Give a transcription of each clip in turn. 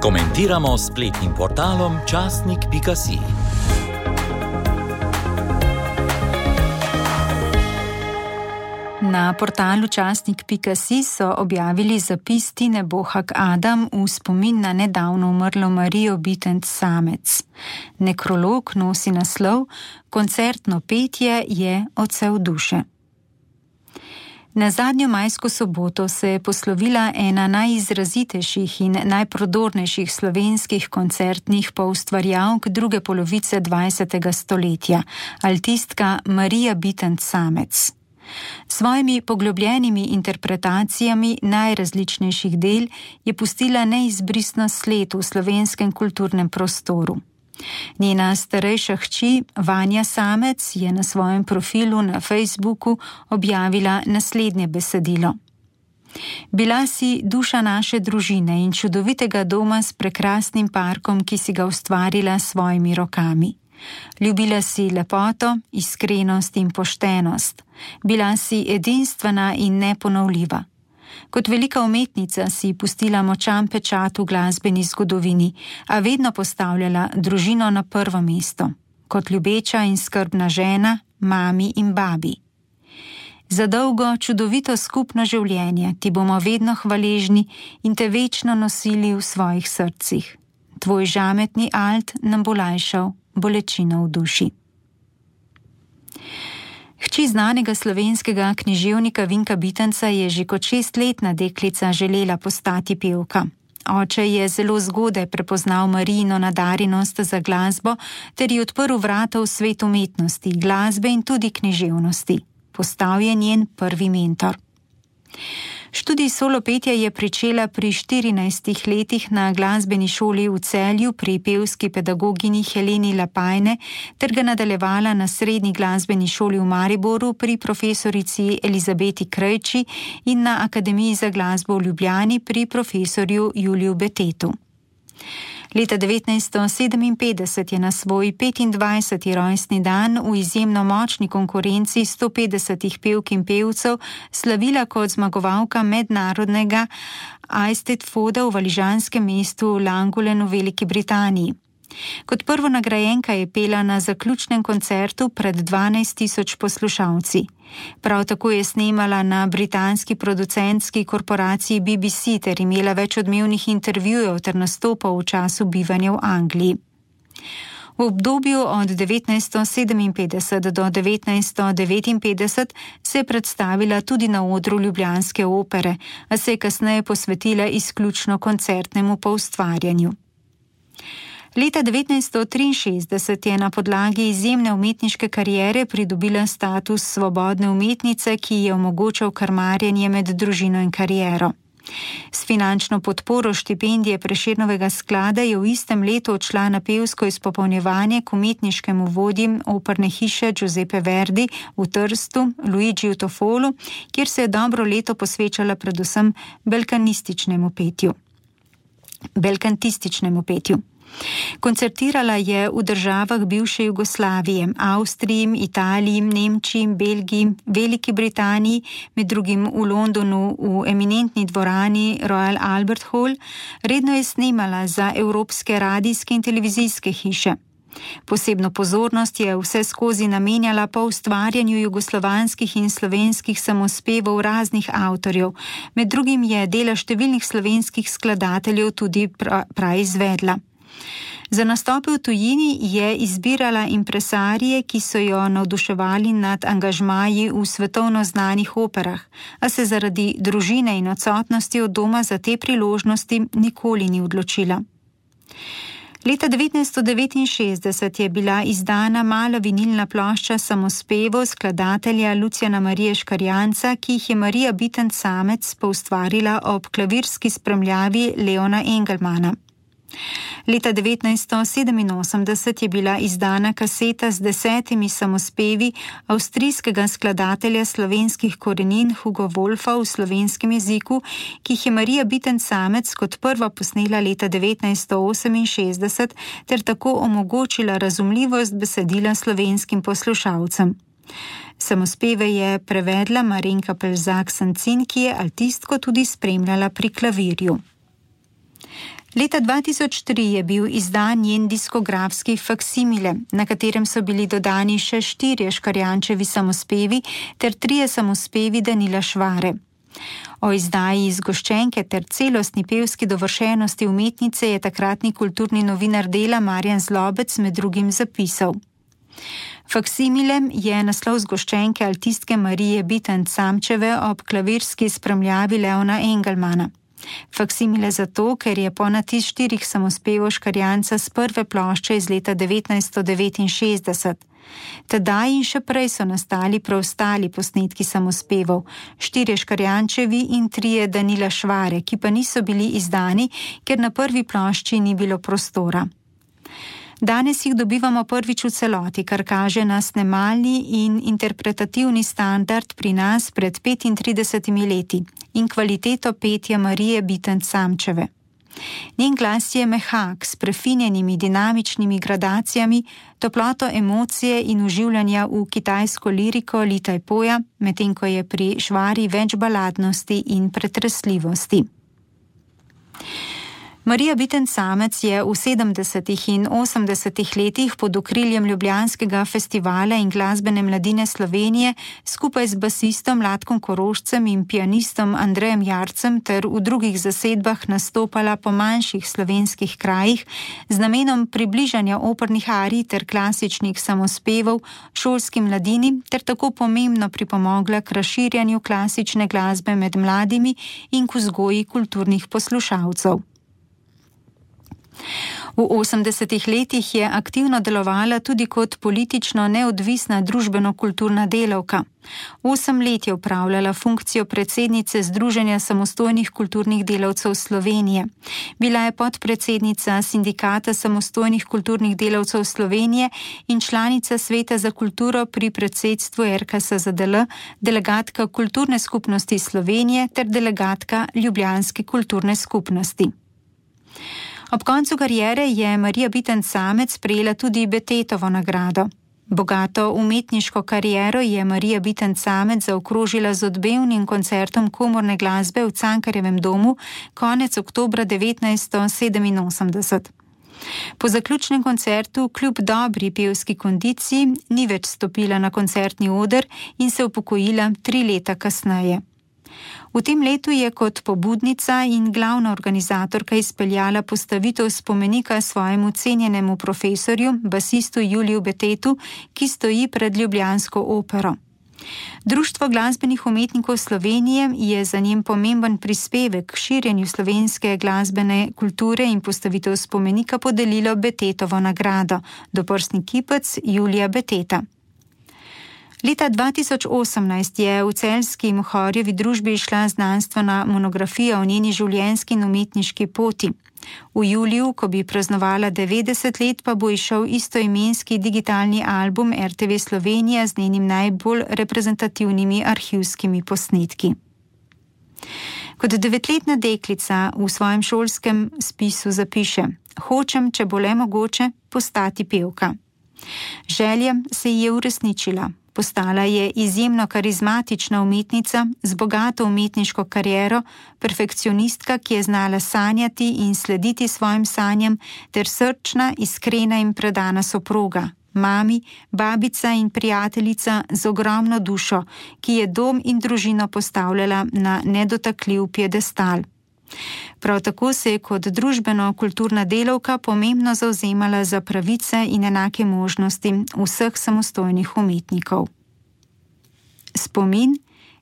Komentiramo spletnim portalom časnik.si. Na portalu časnik.si so objavili zapis Tine Bohak Adam v spomin na nedavno umrlo Marijo Bitent Samec. Nekrolog nosi naslov: Koncertno petje je odsev duše. Na zadnjo majsko soboto se je poslovila ena najizrazitejših in najprodornejših slovenskih koncertnih poustvarjalk druge polovice 20. stoletja, altistka Marija Bitent Samec. Svojimi poglobljenimi interpretacijami najrazličnejših del je pustila neizbrisno sled v slovenskem kulturnem prostoru. Njena starejša hči Vanja Samec je na svojem profilu na Facebooku objavila naslednje besedilo. Bila si duša naše družine in čudovitega doma s prekrasnim parkom, ki si ga ustvarila s svojimi rokami. Ljubila si lepoto, iskrenost in poštenost. Bila si edinstvena in neponovljiva. Kot velika umetnica si pustila močan pečat v glasbeni zgodovini, a vedno postavljala družino na prvo mesto, kot ljubeča in skrbna žena, mami in babi. Za dolgo, čudovito skupno življenje ti bomo vedno hvaležni in te večno nosili v svojih srcih. Tvoj žametni alt nam bo lajšal bolečino v duši. Hči znanega slovenskega književnika Vinka Bitenca je že kot šestletna deklica želela postati pevka. Oče je zelo zgodaj prepoznal Marijino nadarjenost za glasbo ter ji odprl vrata v svet umetnosti, glasbe in tudi književnosti. Postal je njen prvi mentor. Študij solopetja je pričela pri 14 letih na glasbeni šoli v celju pri pevski pedagogini Heleni Lapajne ter ga nadaljevala na srednji glasbeni šoli v Mariboru pri profesorici Elizabeti Krejči in na Akademiji za glasbo v Ljubljani pri profesorju Juliju Betetu. Leta 1957 je na svoj 25. rojstni dan v izjemno močni konkurenci 150 pevk in pevcev slavila kot zmagovalka mednarodnega Aisted Foda v valižanskem mestu Langulen v Veliki Britaniji. Kot prvo nagrajenka je pela na zaključnem koncertu pred 12 tisoč poslušalci. Prav tako je snemala na britanski producentski korporaciji BBC ter imela več odmevnih intervjujev ter nastopov v času bivanja v Angliji. V obdobju od 1957 do 1959 se je predstavila tudi na odru Ljubljanske opere, a se je kasneje posvetila izključno koncertnemu poustvarjanju. Leta 1963 je na podlagi izjemne umetniške karijere pridobila status svobodne umetnice, ki je omogočal karmarjenje med družino in kariero. S finančno podporo štipendije Preširnovega sklada je v istem letu odšla na pevsko izpopolnjevanje k umetniškemu vodjem operne hiše Giuseppe Verdi v Trstu, Luigi Tofolu, kjer se je dobro leto posvečala predvsem belkanističnemu petju. Belkantističnemu petju. Koncertirala je v državah bivše Jugoslavije, Avstriji, Italiji, Nemčiji, Belgiji, Veliki Britaniji, med drugim v Londonu v eminentni dvorani Royal Albert Hall, redno je snemala za evropske radijske in televizijske hiše. Posebno pozornost je vse skozi namenjala po ustvarjanju jugoslovanskih in slovenskih samospevov raznih avtorjev, med drugim je dela številnih slovenskih skladateljev tudi praizvedla. Pra Za nastope v tujini je izbirala impresarije, ki so jo navduševali nad angažmaji v svetovno znanih operah, a se zaradi družine in odsotnosti od doma za te priložnosti nikoli ni odločila. Leta 1969 je bila izdana mala vinilna plošča samospevo skladatelja Lucijana Marije Škarjanca, ki jih je Marija Biten samec poustvarila ob klavirski spremljavi Leona Engelmana. Leta 1987 je bila izdana kaseta z desetimi samospevi avstrijskega skladatelja slovenskih korenin Hugo Wolfa v slovenskem jeziku, ki jih je Marija Biten samec kot prva posnela leta 1968 ter tako omogočila razumljivost besedila slovenskim poslušalcem. Samospeve je prevedla Marinka Pelzak Sancin, ki je altistko tudi spremljala pri klavirju. Leta 2003 je bil izdan njen diskografski faksimile, na katerem so bili dodani še štirje škarjančevi samospevi ter trije samospevi Danila Švare. O izdaji izgoščenke ter celostni pevski dovršenosti umetnice je takratni kulturni novinar dela Marjan Zlobec med drugim zapisal. Faksimilem je naslov zgoščenke altistke Marije Biten Samčeve ob klavirski spremljavi Leona Engelmana. Faksimile zato, ker je po natis štirih samospevov škarjanca z prve plošče iz leta 1969. Tedaj in še prej so nastali preostali posnetki samospevov, štirje škarjančevi in trije Danila Švare, ki pa niso bili izdani, ker na prvi plošči ni bilo prostora. Danes jih dobivamo prvič v celoti, kar kaže na snemalni in interpretativni standard pri nas pred 35 leti in kvaliteto petja Marije Bitenc Samčeve. Njen glas je mehak, s prefinjenimi dinamičnimi gradacijami, toploto emocije in uživljanja v kitajsko liriko Litaj Poja, medtem ko je pri švari več baladnosti in pretresljivosti. Marija Biten Samec je v 70. in 80. letih pod okriljem Ljubljanskega festivala in glasbene mladine Slovenije skupaj z basistom Latkom Korošcem in pianistom Andrejem Jarcem ter v drugih zasedbah nastopala po manjših slovenskih krajih z namenom približanja opernih arij ter klasičnih samospevov šolskim mladini ter tako pomembno pripomogla k razširjanju klasične glasbe med mladimi in k vzgoji kulturnih poslušalcev. V 80-ih letih je aktivno delovala tudi kot politično neodvisna družbeno-kulturna delavka. Osem let je upravljala funkcijo predsednice Združenja samostojnih kulturnih delavcev Slovenije. Bila je podpredsednica Sindikata samostojnih kulturnih delavcev Slovenije in članica Sveta za kulturo pri predsedstvu RKSZDL, delegatka Kulturne skupnosti Slovenije ter delegatka Ljubljanske kulturne skupnosti. Ob koncu karijere je Marija Biten samec prejela tudi Betetovo nagrado. Bogato umetniško kariero je Marija Biten samec zaokrožila z odbevnim koncertom komorne glasbe v Cankarjevem domu konec oktobra 1987. Po zaključnem koncertu, kljub dobri pevski kondiciji, ni več stopila na koncertni oder in se upokojila tri leta kasneje. V tem letu je kot pobudnica in glavna organizatorka izpeljala postavitev spomenika svojemu cenjenemu profesorju, basistu Juliju Betetu, ki stoji pred Ljubljansko opero. Društvo glasbenih umetnikov Slovenije je za njem pomemben prispevek k širjenju slovenske glasbene kulture in postavitev spomenika podelilo Betetovo nagrado, doprstni kipec Julija Beteta. Leta 2018 je v celski Mohorjevi družbi išla znanstvena monografija o njeni življenjski in umetniški poti. V juliju, ko bi praznovala 90 let, pa bo išel istoimenski digitalni album RTV Slovenija z njenim najbolj reprezentativnimi arhivskimi posnetki. Kot devetletna deklica v svojem šolskem spisu zapiše: Hočem, če bo le mogoče, postati pevka. Želja se ji je uresničila. Postala je izjemno karizmatična umetnica z bogato umetniško kariero, perfekcionistka, ki je znala sanjati in slediti svojim sanjam, ter srčna, iskrena in predana soproga, mami, babica in prijateljica z ogromno dušo, ki je dom in družino postavljala na nedotakljiv piedestal. Prav tako se je kot družbeno-kulturna delavka pomembno zauzemala za pravice in enake možnosti vseh samostojnih umetnikov. Spomin,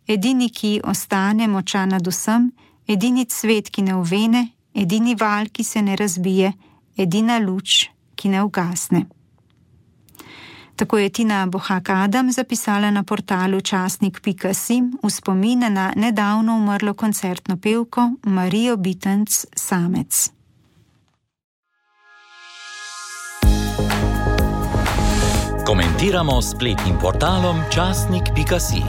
edini, ki ostane močan nad vsem, edini cvet, ki ne uvene, edini val, ki se ne razbije, edina luč, ki ne ugasne. Tako je Tina Bohak Adam zapisala na portalu časnik.si v spomin na nedavno umrlo koncertno pevko Marijo Bitenc Samec. Komentiramo spletnim portalom časnik.si.